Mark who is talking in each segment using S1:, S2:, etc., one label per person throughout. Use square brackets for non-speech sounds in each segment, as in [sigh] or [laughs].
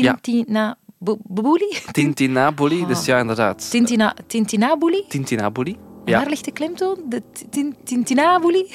S1: Tintina... Bubuli?
S2: Tintinabuli,
S1: Ah.
S2: dus ja, inderdaad.
S1: Tintina, Tintinabuli?
S2: Tintinabuli. Ja.
S1: Waar ligt de klemtoon? De tin- Tintinabuli?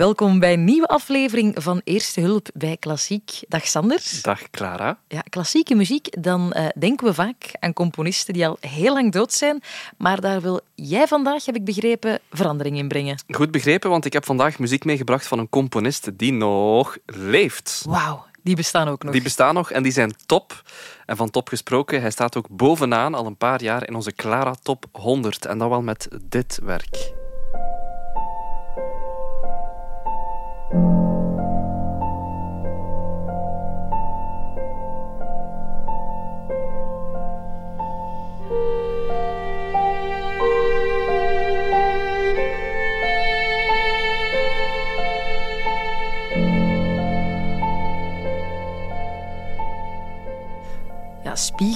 S1: Welkom bij een nieuwe aflevering van Eerste Hulp bij Klassiek. Dag Sander.
S2: Dag Clara.
S1: Ja, klassieke muziek, dan eh, denken we vaak aan componisten die al heel lang dood zijn. Maar daar wil jij vandaag, heb ik begrepen, verandering in brengen.
S2: Goed begrepen, want ik heb vandaag muziek meegebracht van een componist die nog leeft.
S1: Wauw, die bestaan ook nog.
S2: Die bestaan nog en die zijn top. En van top gesproken, hij staat ook bovenaan al een paar jaar in onze Clara Top 100. En dan wel met dit werk.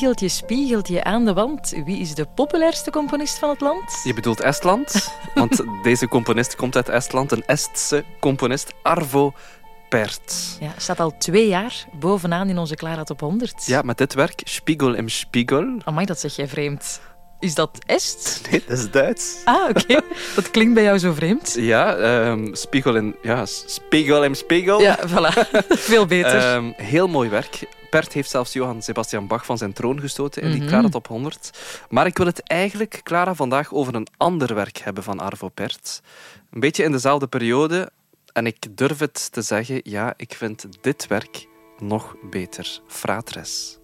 S1: Spiegeltje, spiegeltje aan de wand. Wie is de populairste componist van het land?
S2: Je bedoelt Estland, [laughs] want deze componist komt uit Estland. Een Estse componist, Arvo Pärt.
S1: Ja, staat al twee jaar bovenaan in onze Clara Top 100.
S2: Ja, met dit werk, Spiegel im Spiegel.
S1: Amai, dat zeg jij vreemd. Is dat Est? [laughs]
S2: Nee, dat is Duits.
S1: Ah, oké. [laughs] Dat klinkt bij jou zo vreemd.
S2: Ja, ehm, Spiegel in... Ja, Spiegel im Spiegel.
S1: Ja, voilà. Veel beter.
S2: Ehm, heel mooi werk. Pert heeft zelfs Johann Sebastian Bach van zijn troon gestoten in die. Clara Top 100. Maar ik wil het eigenlijk, Clara, vandaag over een ander werk hebben van Arvo Pärt. Een beetje in dezelfde periode. En ik durf het te zeggen, ja, ik vind dit werk nog beter. Fratres.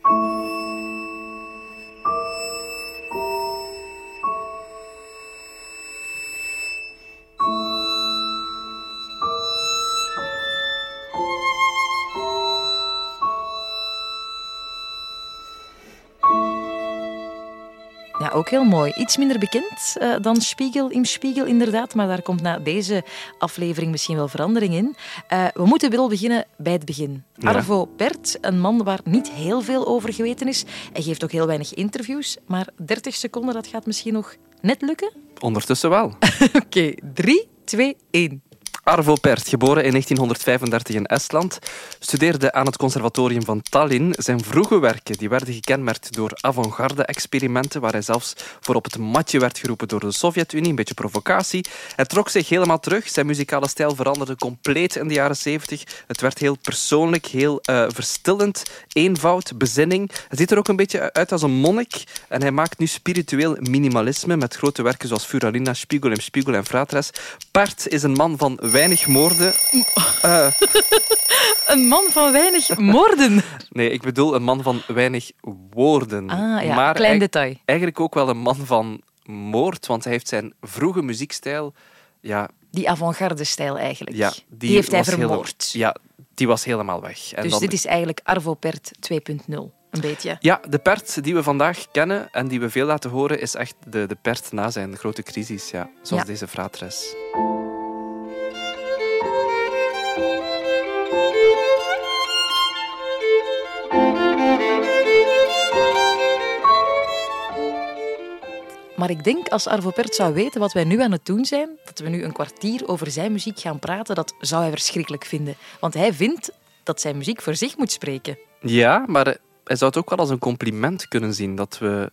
S1: Ook heel mooi. Iets minder bekend eh, dan Spiegel im Spiegel, inderdaad. Maar daar komt na deze aflevering misschien wel verandering in. Eh, we moeten wel beginnen bij het begin.
S2: Ja.
S1: Arvo Pärt, een man waar niet heel veel over geweten is. Hij geeft ook heel weinig interviews. Maar 30 seconden, dat gaat misschien nog net lukken?
S2: Ondertussen wel. [laughs]
S1: Oké, 3, 2, 1.
S2: Arvo Pärt, geboren in 1935 in Estland, studeerde aan het conservatorium van Tallinn. Zijn vroege werken die werden gekenmerkt door avant-garde-experimenten, waar hij zelfs voor op het matje werd geroepen door de Sovjet-Unie, een beetje provocatie. Hij trok zich helemaal terug. Zijn muzikale stijl veranderde compleet in de jaren 70. Het werd heel persoonlijk, heel eh, verstillend, eenvoud, bezinning. Hij ziet er ook een beetje uit als een monnik en hij maakt nu spiritueel minimalisme met grote werken zoals Furalina, Spiegel im Spiegel en Fratres. Pärt is een man van weinig moorden. Eh, [laughs]
S1: Een man van weinig moorden.
S2: nee, ik bedoel een man van weinig woorden.
S1: Ah ja,
S2: maar
S1: klein detail.
S2: eigenlijk ook wel een man van moord, want hij heeft zijn vroege muziekstijl... Ja,
S1: Die avant-garde-stijl eigenlijk.
S2: ja,
S1: die, heeft hij vermoord.
S2: ja, die was helemaal weg. En
S1: dus
S2: dan-
S1: dit is eigenlijk Arvo Pärt 2.0. Een beetje.
S2: Ja, de Pert die we vandaag kennen en die we veel laten horen, is echt de, de Pert na zijn grote crisis. Ja, zoals
S1: Ja.
S2: deze fratres.
S1: Maar ik denk als Arvo Pärt zou weten wat wij nu aan het doen zijn, dat we nu een kwartier over zijn muziek gaan praten, dat zou hij verschrikkelijk vinden. Want hij vindt dat zijn muziek voor zich moet spreken.
S2: Ja, maar hij zou het ook wel als een compliment kunnen zien dat we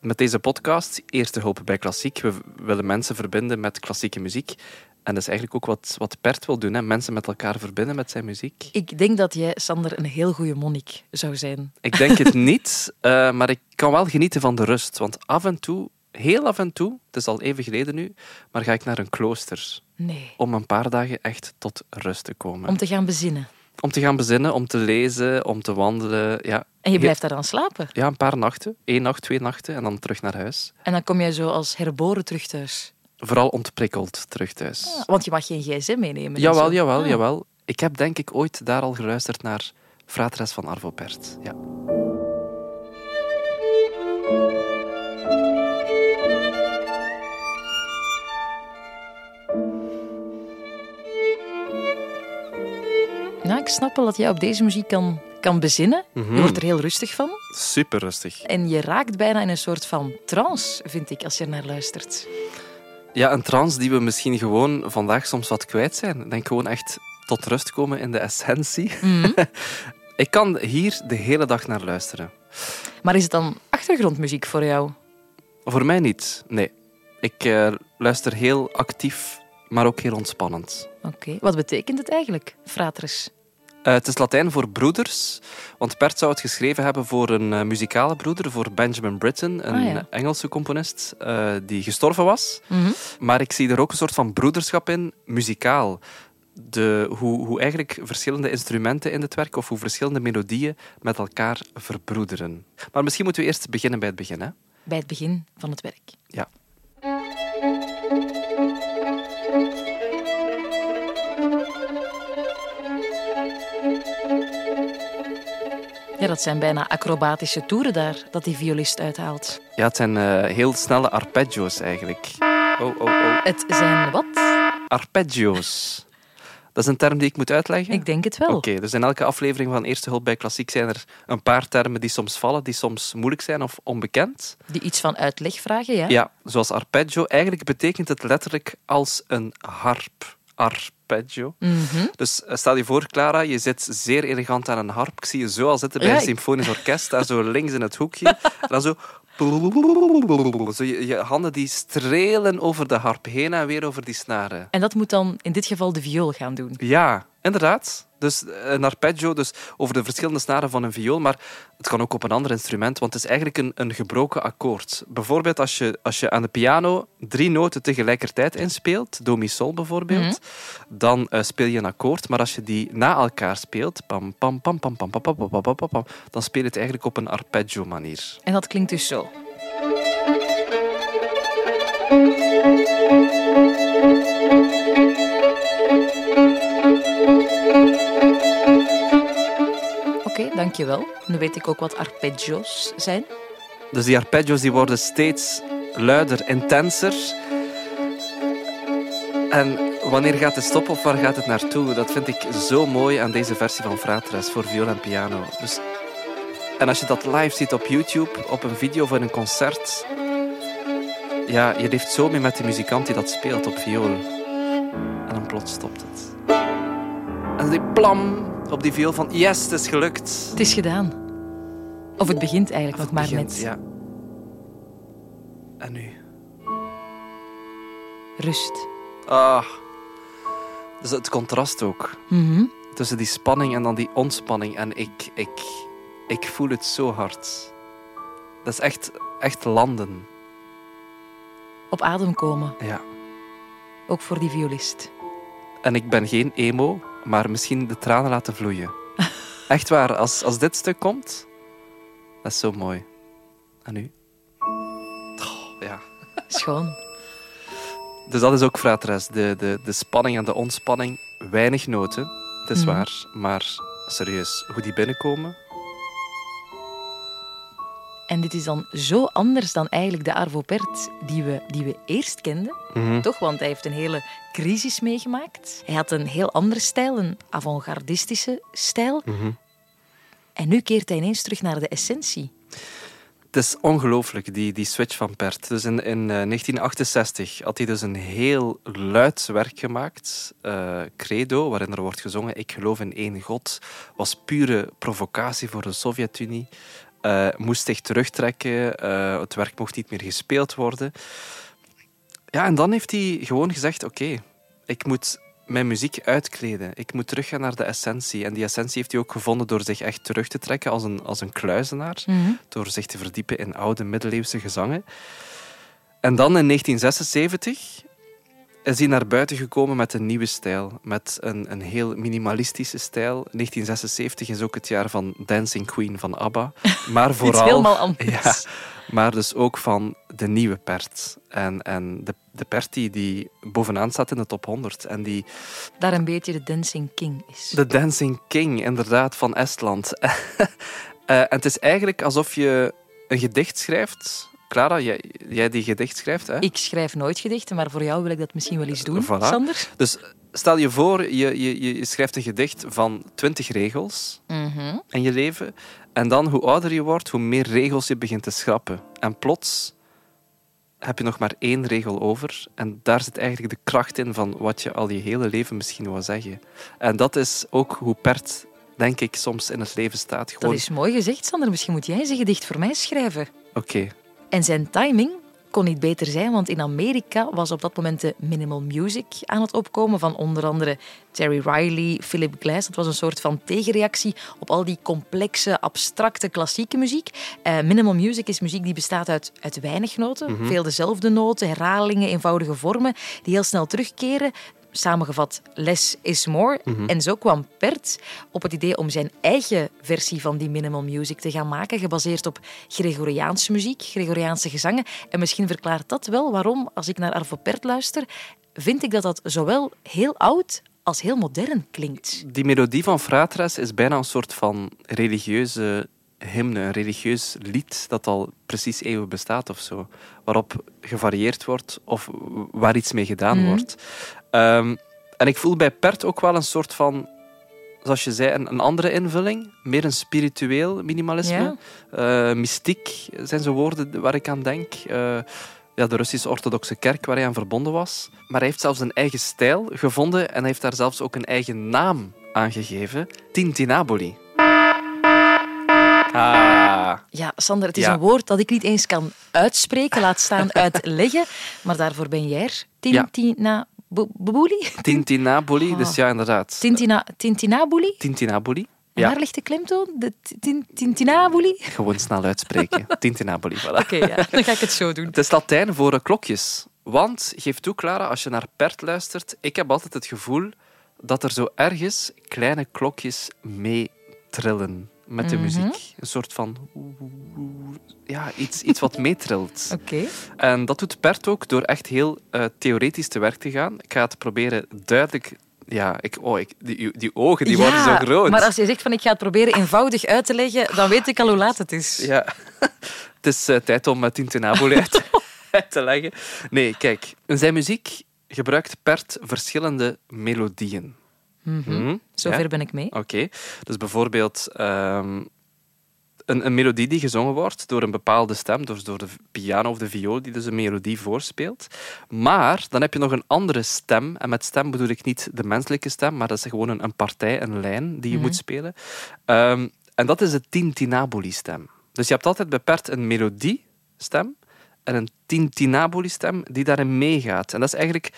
S2: met deze podcast, Eerste Hulp bij Klassiek, we willen mensen verbinden met klassieke muziek. En dat is eigenlijk ook wat, wat Pert wil doen, hè? mensen met elkaar verbinden met zijn muziek.
S1: Ik denk dat jij, Sander, een heel goede monnik zou zijn.
S2: Ik denk het niet, eh, maar ik kan wel genieten van de rust. Want af en toe, heel af en toe, het is al even geleden nu, maar ga ik naar een klooster
S1: Nee.
S2: om een paar dagen echt tot rust te komen.
S1: Om te gaan bezinnen.
S2: Om te gaan bezinnen, om te lezen, om te wandelen. Ja,
S1: En je blijft daar dan slapen.
S2: ja, een paar nachten. Eén nacht, twee nachten en dan terug naar huis.
S1: En dan kom jij zo als herboren terug thuis.
S2: Vooral ontprikkeld terug thuis.
S1: Ah, want je mag geen gsm meenemen. en
S2: jawel, jawel,
S1: Ah.
S2: jawel. Ik heb denk ik ooit daar al geluisterd naar Fratres van Arvo Pärt. Ja.
S1: Nou, ik snap wel dat jij op deze muziek kan, kan bezinnen.
S2: Mhm.
S1: Je wordt er heel rustig van.
S2: Super rustig.
S1: En je raakt bijna in een soort van trance, vind ik, als je naar luistert.
S2: Ja, een trance die we misschien gewoon vandaag soms wat kwijt zijn. Ik denk gewoon echt tot rust komen in de essentie.
S1: Mhm. [laughs]
S2: Ik kan hier de hele dag naar luisteren.
S1: Maar is het dan achtergrondmuziek voor jou?
S2: Voor mij niet, nee. Ik eh, luister heel actief, maar ook heel ontspannend.
S1: Oké. Wat betekent het eigenlijk, fratres?
S2: Eh, het is Latijn voor broeders, want Bert zou het geschreven hebben voor een eh, muzikale broeder, voor Benjamin Britten, een
S1: Ah, ja.
S2: Engelse componist eh, die gestorven was.
S1: Mhm.
S2: Maar ik zie er ook een soort van broederschap in, muzikaal. De, hoe, hoe eigenlijk verschillende instrumenten in het werk of hoe verschillende melodieën met elkaar verbroederen. Maar misschien moeten we eerst beginnen bij het begin. Hè?
S1: Bij het begin van het werk.
S2: Ja.
S1: Ja, dat zijn bijna acrobatische toeren daar dat die violist uithaalt.
S2: ja, het zijn eh, heel snelle arpeggio's eigenlijk. Oh, oh, oh.
S1: Het zijn wat?
S2: Arpeggio's. Dat is een term die ik moet uitleggen?
S1: Ik denk het wel.
S2: Oké, dus in elke aflevering van Eerste Hulp bij Klassiek zijn er een paar termen die soms vallen, die soms moeilijk zijn of onbekend.
S1: Die iets van uitleg vragen, ja?
S2: Ja, zoals arpeggio. Eigenlijk betekent het letterlijk als een harp. Arpeggio.
S1: Mhm.
S2: Dus eh, stel je voor, Clara, je zit zeer elegant aan een harp. Ik zie je zo al zitten bij
S1: Ja,
S2: een symfonisch orkest, daar zo [laughs] links in het hoekje. En dan zo... [laughs] zo je, je handen die strelen over de harp, heen en weer over die snaren.
S1: En dat moet dan in dit geval de viool gaan doen.
S2: Ja, inderdaad. Dus een arpeggio, dus over de verschillende snaren van een viool, maar het kan ook op een ander instrument, want het is eigenlijk een, een gebroken akkoord. Bijvoorbeeld als je, als je aan de piano drie noten tegelijkertijd inspeelt, do, mi, sol bijvoorbeeld, dan eh, speel je een akkoord, maar als je die na elkaar speelt, pam, pam, pam, pam, pam, pam, pam, pam, pam, pam, pam, dan speel je het eigenlijk op een arpeggio manier.
S1: En dat klinkt dus zo. Oké, dankjewel. Nu weet ik ook wat arpeggio's zijn.
S2: Dus die arpeggio's die worden steeds luider, intenser. En wanneer gaat het stoppen of waar gaat het naartoe? Dat vind ik zo mooi aan deze versie van Fratres voor viool en piano. Dus, en als je dat live ziet op YouTube, op een video van een concert, ja, je leeft zo mee met de muzikant die dat speelt op viool. En dan plots stopt het. En die plam op die viool van yes, het is gelukt.
S1: Het is gedaan. Of het begint eigenlijk nog maar
S2: Begint,
S1: net.
S2: Ja. En nu?
S1: Rust.
S2: Ah. Dus het contrast ook.
S1: Mhm.
S2: Tussen die spanning en dan die ontspanning. En ik, ik, ik voel het zo hard. Dat is echt, echt landen.
S1: Op adem komen,
S2: Ja.
S1: ook voor die violist.
S2: En ik ben geen emo, maar misschien de tranen laten vloeien. [laughs] Echt waar, als, als dit stuk komt, dat is zo mooi. En nu? Oh, ja.
S1: Schoon.
S2: Dus dat is ook fratres. De, de, de spanning en de ontspanning. Weinig noten, het is
S1: Mhm.
S2: waar. Maar serieus, hoe die binnenkomen.
S1: En dit is dan zo anders dan eigenlijk de Arvo Pärt die we, die we eerst kenden.
S2: Mhm.
S1: Toch? Want hij heeft een hele crisis meegemaakt. Hij had een heel andere stijl, een avant-gardistische stijl.
S2: Mhm.
S1: En nu keert hij ineens terug naar de essentie.
S2: Het is ongelooflijk, die, die switch van Pert. Dus in, in eh, 1968 had hij dus een heel luid werk gemaakt. eh, Credo, waarin er wordt gezongen Ik geloof in één God. Was pure provocatie voor de Sovjet-Unie. Eh, moest zich terugtrekken. eh, het werk mocht niet meer gespeeld worden. Ja, en dan heeft hij gewoon gezegd... Oké, ik moet mijn muziek uitkleden. Ik moet teruggaan naar de essentie. En die essentie heeft hij ook gevonden door zich echt terug te trekken als een, als een kluizenaar door zich te verdiepen in oude middeleeuwse gezangen. En dan in 1976 is hij naar buiten gekomen met een nieuwe stijl, met een, een heel minimalistische stijl. 1976 is ook het jaar van Dancing Queen van ABBA, [laughs] maar vooral
S1: helemaal anders.
S2: Ja, maar dus ook van de nieuwe Pert. En, en de, de Pert die, die bovenaan staat in de top 100 en die
S1: Daar een beetje de Dancing King is.
S2: de Dancing King, inderdaad, van Estland. [laughs] Eh, en het is eigenlijk alsof je een gedicht schrijft. Clara, jij, jij die gedicht schrijft, hè?
S1: Ik schrijf nooit gedichten, maar voor jou wil ik dat misschien wel eens doen,
S2: Voilà.
S1: Sander.
S2: Dus stel je voor, je, je, je schrijft een gedicht van twintig regels
S1: Mhm.
S2: in je leven. En dan, hoe ouder je wordt, hoe meer regels je begint te schrappen. En plots heb je nog maar één regel over. En daar zit eigenlijk de kracht in van wat je al je hele leven misschien wil zeggen. En dat is ook hoe Pert, denk ik, soms in het leven staat.
S1: Gewoon... Dat is mooi gezegd, Sander. Misschien moet jij zijn gedicht voor mij schrijven.
S2: Oké.
S1: En zijn timing kon niet beter zijn, want in Amerika was op dat moment de minimal music aan het opkomen van onder andere Terry Riley, Philip Glass. Dat was een soort van tegenreactie op al die complexe, abstracte, klassieke muziek. Uh, minimal music is muziek die bestaat uit, uit weinig noten, mhm. veel dezelfde noten, herhalingen, eenvoudige vormen, die heel snel terugkeren samengevat less is more. Mhm. En zo kwam Pert op het idee om zijn eigen versie van die minimal music te gaan maken, gebaseerd op Gregoriaanse muziek, Gregoriaanse gezangen. En misschien verklaart dat wel waarom, als ik naar Arvo Pert luister, vind ik dat dat zowel heel oud als heel modern klinkt.
S2: Die melodie van Fratres is bijna een soort van religieuze hymne, een religieus lied dat al precies eeuwen bestaat of zo. Waarop gevarieerd wordt of waar iets mee gedaan mhm. wordt. Ehm, en ik voel bij Pert ook wel een soort van, zoals je zei, een, een andere invulling. Meer een spiritueel minimalisme. Ja. Uh, mystiek zijn zo woorden waar ik aan denk. Uh, ja, de Russische orthodoxe kerk waar hij aan verbonden was. Maar hij heeft zelfs een eigen stijl gevonden en hij heeft daar zelfs ook een eigen naam aan gegeven. Tintinaboli.
S1: Ah. Ja, Sander, het is een woord dat ik niet eens kan uitspreken, laat staan [laughs] uitleggen. Maar daarvoor ben jij er. Tintinabuli?
S2: Tintinabuli, dus ja, inderdaad.
S1: Tintina, Tintinabuli?
S2: Tintinabuli.
S1: En waar ligt de klemtoon? De Tintinabuli? [laughs]
S2: Gewoon snel uitspreken. [laughs] Tintinabuli, voilà.
S1: Oké, ja, dan ga ik het zo doen.
S2: Het is Latijn voor klokjes. Want, geef toe, Clara, als je naar Pert luistert, ik heb altijd het gevoel dat er zo ergens kleine klokjes mee trillen met de mhm. muziek. Een soort van... Ja, iets, iets wat meetrilt. [laughs]
S1: Oké.
S2: En dat doet Bert ook door echt heel uh, theoretisch te werk te gaan. Ik ga het proberen duidelijk ja, ik, oh, ik, die, die ogen die worden zo groot.
S1: Maar als je zegt van ik ga het proberen eenvoudig uit te leggen, dan weet ik al hoe laat het is.
S2: Ja, [laughs] het is uh, tijd om uh, Tintinabuli uit, [laughs] uit te leggen. Nee, kijk, in zijn muziek gebruikt Pert verschillende melodieën.
S1: Mm Zover ben ik mee.
S2: Oké. Dus bijvoorbeeld ehm, een, een, melodie die gezongen wordt door een bepaalde stem, dus door de piano of de viool die dus een melodie voorspeelt. Maar dan heb je nog een andere stem. En met stem bedoel ik niet de menselijke stem, maar dat is gewoon een, een partij, een lijn die je mhm. moet spelen. Ehm, en dat is de tintinabuli-stem. Dus je hebt altijd beperkt een melodiestem en een tintinabuli-stem die daarin meegaat. En dat is eigenlijk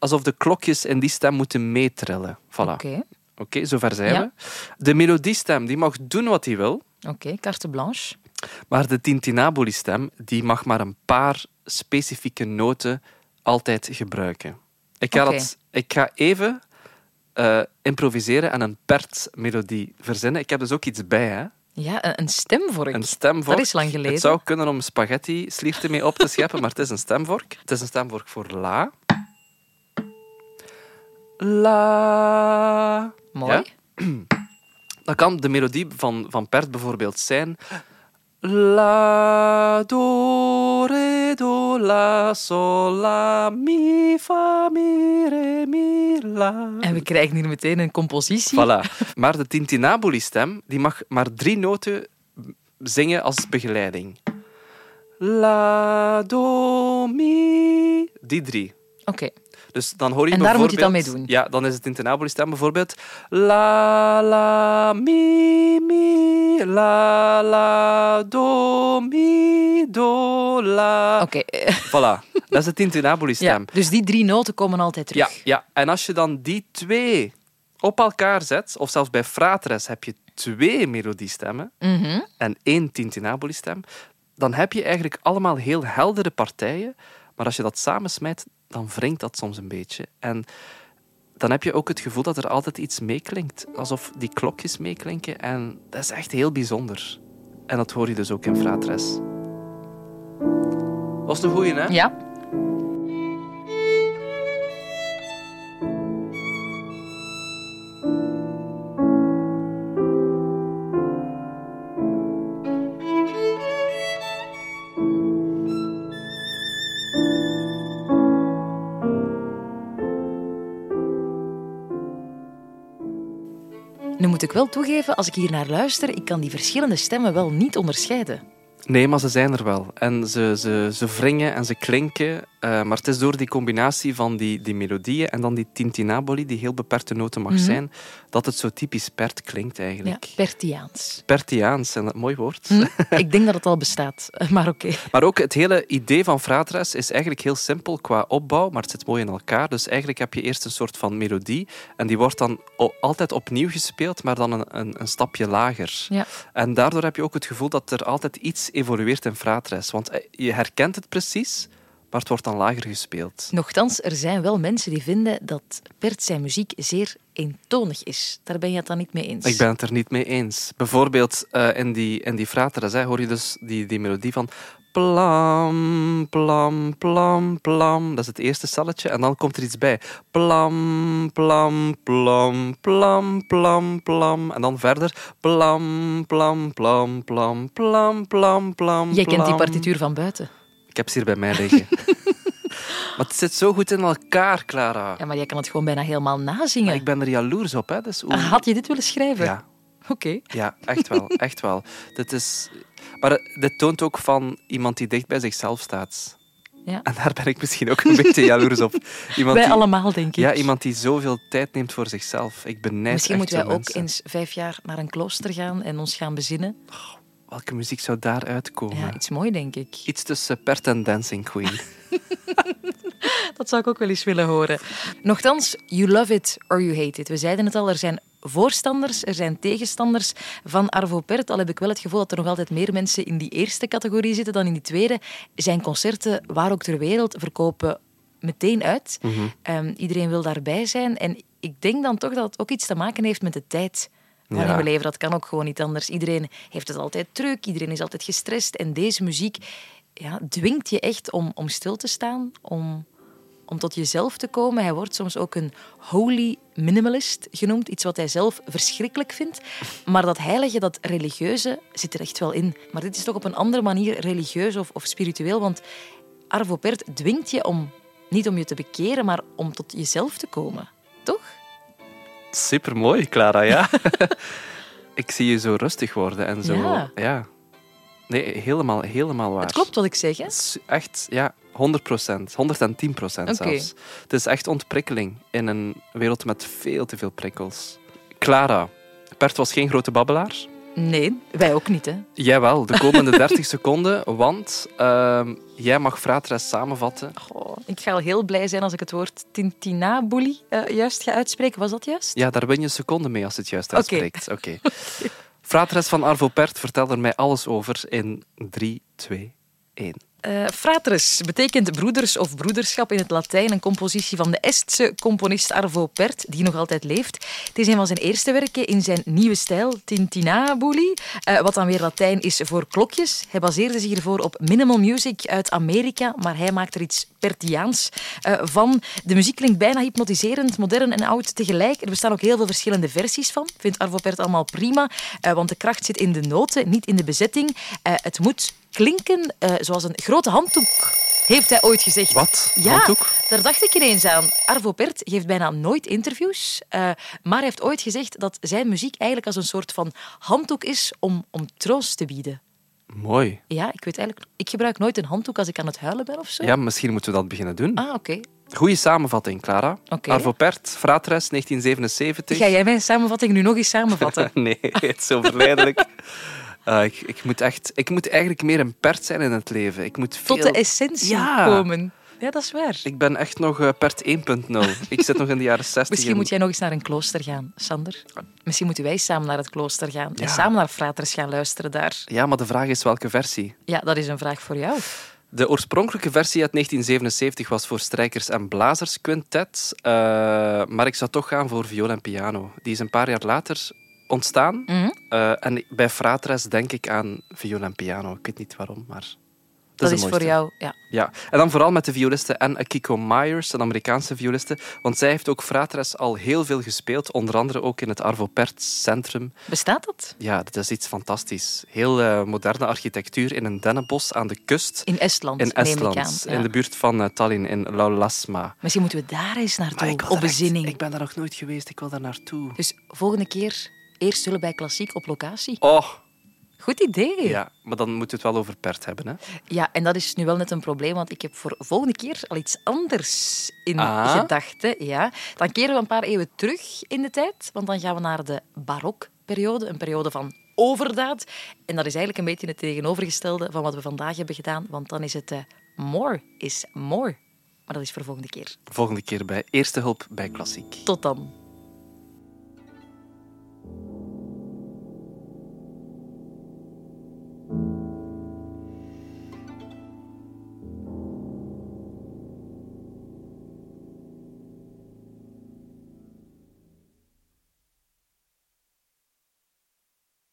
S2: alsof de klokjes in die stem moeten meetrillen. Voilà. Oké.
S1: Okay.
S2: Oké, zover zijn we. De melodiestem die mag doen wat hij wil.
S1: Oké, carte blanche.
S2: Maar de tintinabuli-stem die mag maar een paar specifieke noten altijd gebruiken. Ik ga, dat, ik ga even uh, improviseren en een pert-melodie verzinnen. Ik heb dus ook iets bij, hè.
S1: Ja, een stemvork.
S2: Een stemvork.
S1: Dat is lang geleden.
S2: Het zou kunnen om spaghetti-slierten mee op te scheppen, maar het is een stemvork. Het is een stemvork voor la. La.
S1: Mooi. [clears throat]
S2: Dan kan de melodie van, van Pert bijvoorbeeld zijn. La, do, re, do, la, sol, la, mi, fa, mi, re, mi, la.
S1: En we krijgen hier meteen een compositie.
S2: Voilà. Maar de Tintinabuli-stem die mag maar drie noten zingen als begeleiding. La, do, mi. Die drie.
S1: Oké.
S2: Dus dan hoor je
S1: en daar moet je dan mee doen?
S2: Ja, dan is het in tenaboli stem bijvoorbeeld la, la, mi, mi, la, la, do, mi, do, la.
S1: Oké. [laughs]
S2: Voilà, dat is het tenaboli stem.
S1: Ja, dus die drie noten komen altijd terug.
S2: Ja, ja, en als je dan die twee op elkaar zet, of zelfs bij fratres heb je twee melodiestemmen
S1: mm
S2: en één tintinabuli stem, dan heb je eigenlijk allemaal heel heldere partijen. Maar als je dat samensmijt, dan wringt dat soms een beetje. En dan heb je ook het gevoel dat er altijd iets meeklinkt. Alsof die klokjes meeklinken. En dat is echt heel bijzonder. En dat hoor je dus ook in Fratres. Was de goeie, hè?
S1: Ja. Moet ik wel toegeven, als ik hier naar luister, ik kan die verschillende stemmen wel niet onderscheiden.
S2: Nee, maar ze zijn er wel. En ze, ze, ze wringen en ze klinken. Eh, maar het is door die combinatie van die, die melodieën en dan die tintinaboli, die heel beperkte noten mag
S1: Mhm.
S2: zijn, dat het zo typisch Pert klinkt
S1: Ja,
S2: eigenlijk.
S1: Pertiaans.
S2: Pertiaans, en dat mooi woord.
S1: Hm? [laughs] Ik denk dat het al bestaat, maar oké.
S2: Maar ook het hele idee van Fratres is eigenlijk heel simpel qua opbouw, maar het zit mooi in elkaar. Dus eigenlijk heb je eerst een soort van melodie en die wordt dan altijd opnieuw gespeeld, maar dan een, een, een stapje lager.
S1: Ja.
S2: En daardoor heb je ook het gevoel dat er altijd iets evolueert in Fratres. Want eh, je herkent het precies, maar het wordt dan lager gespeeld.
S1: Nochtans, er zijn wel mensen die vinden dat Bert zijn muziek zeer eentonig is. Daar ben je het dan niet mee eens?
S2: Ik ben het er niet mee eens. Bijvoorbeeld eh, in die, in die Fratres hè, hoor je dus die, die melodie van plam, plam, plam, plam. Dat is het eerste celletje. En dan komt er iets bij. Plam, plam, plam, plam, plam, plam. En dan verder. Plam, plam, plam, plam, plam, plam, plam.
S1: Jij kent die partituur van buiten.
S2: Heb ze hier bij mij liggen. [laughs] maar het zit zo goed in elkaar, Clara.
S1: Ja, maar jij kan het gewoon bijna helemaal nazingen.
S2: Maar ik ben er jaloers op. Hè. Dus hoe...
S1: Had je dit willen schrijven?
S2: Ja.
S1: Oké.
S2: Ja, echt wel. [laughs] Echt wel. Dit is... Maar dit toont ook van iemand die dicht bij zichzelf staat.
S1: Ja.
S2: En daar ben ik misschien ook een beetje jaloers op. [laughs] Iemand
S1: Wij
S2: die,
S1: allemaal, denk ik.
S2: Ja, iemand die zoveel tijd neemt voor zichzelf. Ik benijd
S1: Misschien moeten wij ook
S2: mensen.
S1: eens vijf jaar naar een klooster gaan en ons gaan bezinnen.
S2: Welke muziek zou daar uitkomen?
S1: Ja, iets mooi, denk ik.
S2: Iets tussen Pert en Dancing Queen. [laughs]
S1: Dat zou ik ook wel eens willen horen. Nochtans, you love it or you hate it. We zeiden het al, er zijn voorstanders, er zijn tegenstanders van Arvo Pärt. Al heb ik wel het gevoel dat er nog altijd meer mensen in die eerste categorie zitten dan in die tweede. Zijn concerten, waar ook ter wereld, verkopen meteen uit. Ehm, iedereen wil daarbij zijn. En ik denk dan toch dat het ook iets te maken heeft met de tijd
S2: Ja.
S1: we leven. Dat kan ook gewoon niet anders. Iedereen heeft het altijd druk, iedereen is altijd gestrest. En deze muziek ja, dwingt je echt om, om stil te staan, om, om tot jezelf te komen. Hij wordt soms ook een holy minimalist genoemd. Iets wat hij zelf verschrikkelijk vindt. Maar dat heilige, dat religieuze, zit er echt wel in. Maar dit is toch op een andere manier religieus of, of spiritueel. Want Arvo Pärt dwingt je om, niet om je te bekeren, maar om tot jezelf te komen. Toch?
S2: Supermooi, Clara, ja. [laughs] ik zie je zo rustig worden en zo...
S1: Ja.
S2: ja. Nee, helemaal, helemaal waar.
S1: Het klopt wat ik zeg, hè?
S2: Echt, ja, 100 procent. 110 procent zelfs. Het is echt ontprikkeling in een wereld met veel te veel prikkels. Clara, Bert was geen grote babbelaar.
S1: Nee, wij ook niet, hè?
S2: Jij wel, de komende [laughs] 30 seconden, want ehm, jij mag Fratres samenvatten.
S1: Goh, ik ga al heel blij zijn als ik het woord Tintinabuli eh juist ga uitspreken. Was dat juist?
S2: Ja, daar win je een seconde mee als je het juist
S1: Oké.
S2: uitspreekt. Oké. Fratres van Arvo vertel er mij alles over in 3, 2, 1.
S1: Eh, fratres betekent broeders of broederschap in het Latijn. Een compositie van de Estse componist Arvo Pärt, die nog altijd leeft. Het is een van zijn eerste werken in zijn nieuwe stijl, Tintinabuli, eh, wat dan weer Latijn is voor klokjes. Hij baseerde zich hiervoor op minimal music uit Amerika, maar hij maakt er iets Pertiaans eh, van. De muziek klinkt bijna hypnotiserend, modern en oud tegelijk. Er bestaan ook heel veel verschillende versies van. Vindt Arvo Pärt allemaal prima, want de kracht zit in de noten, niet in de bezetting. Het moet klinken eh, zoals een grote handdoek, heeft hij ooit gezegd.
S2: Wat?
S1: Ja,
S2: Handdoek?
S1: daar dacht ik ineens aan. Arvo Pärt geeft bijna nooit interviews, eh, maar hij heeft ooit gezegd dat zijn muziek eigenlijk als een soort van handdoek is om, om troost te bieden.
S2: Mooi.
S1: Ja, ik weet eigenlijk... Ik gebruik nooit een handdoek als ik aan het huilen ben of zo.
S2: Ja, misschien moeten we dat beginnen doen.
S1: Ah, oké.
S2: Goeie samenvatting, Clara. Arvo Pärt, Fratres, 1977.
S1: Ga jij mijn samenvatting nu nog eens samenvatten? [laughs]
S2: Nee, het is zo verleidelijk. [laughs] Ah, ik, ik, moet echt, ik moet eigenlijk meer een pert zijn in het leven. Ik moet veel...
S1: Tot de essentie
S2: Ja.
S1: komen. Ja, dat is waar.
S2: Ik ben echt nog eh, pert 1.0. Ik zit nog in de jaren [laughs] 60.
S1: Misschien
S2: en-
S1: moet jij nog eens naar een klooster gaan, Sander. Misschien moeten wij samen naar het klooster gaan en samen naar Fraters gaan luisteren daar.
S2: Ja, maar de vraag is welke versie.
S1: Ja, dat is een vraag voor jou.
S2: De oorspronkelijke versie uit 1977 was voor strijkers en blazers quintet. eh, maar ik zou toch gaan voor viool en piano. Die is een paar jaar later ontstaan.
S1: Mhm.
S2: Eh, en bij Fratres denk ik aan viool en piano. Ik weet niet waarom, maar...
S1: Dat,
S2: de
S1: is voor jou, ja.
S2: Ja, en dan vooral met de violiste en Akiko Myers, een Amerikaanse violiste. Want zij heeft ook Fratres al heel veel gespeeld, onder andere ook in het Arvo Pärt Centrum.
S1: Bestaat dat?
S2: Ja, dat is iets fantastisch. Heel eh, moderne architectuur in een dennenbos aan de kust.
S1: In Estland,
S2: In Estland,
S1: aan. Ja.
S2: in de buurt van eh, Tallinn, in Laulasma.
S1: Misschien moeten we daar eens naartoe, op bezinning.
S2: ik ben daar nog nooit geweest, ik wil daar naartoe.
S1: Dus volgende keer eerst zullen bij Klassiek op locatie.
S2: Oh,
S1: Goed idee.
S2: Ja, maar dan moeten we het wel over Pert hebben. Hè?
S1: Ja, en dat is nu wel net een probleem, want ik heb voor volgende keer al iets anders in
S2: Ah.
S1: gedachten. Ja. Dan keren we een paar eeuwen terug in de tijd, want dan gaan we naar de barokperiode, een periode van overdaad. En dat is eigenlijk een beetje het tegenovergestelde van wat we vandaag hebben gedaan, want dan is het eh, more is more. Maar dat is voor volgende keer.
S2: Volgende keer bij Eerste Hulp bij Klassiek.
S1: Tot dan.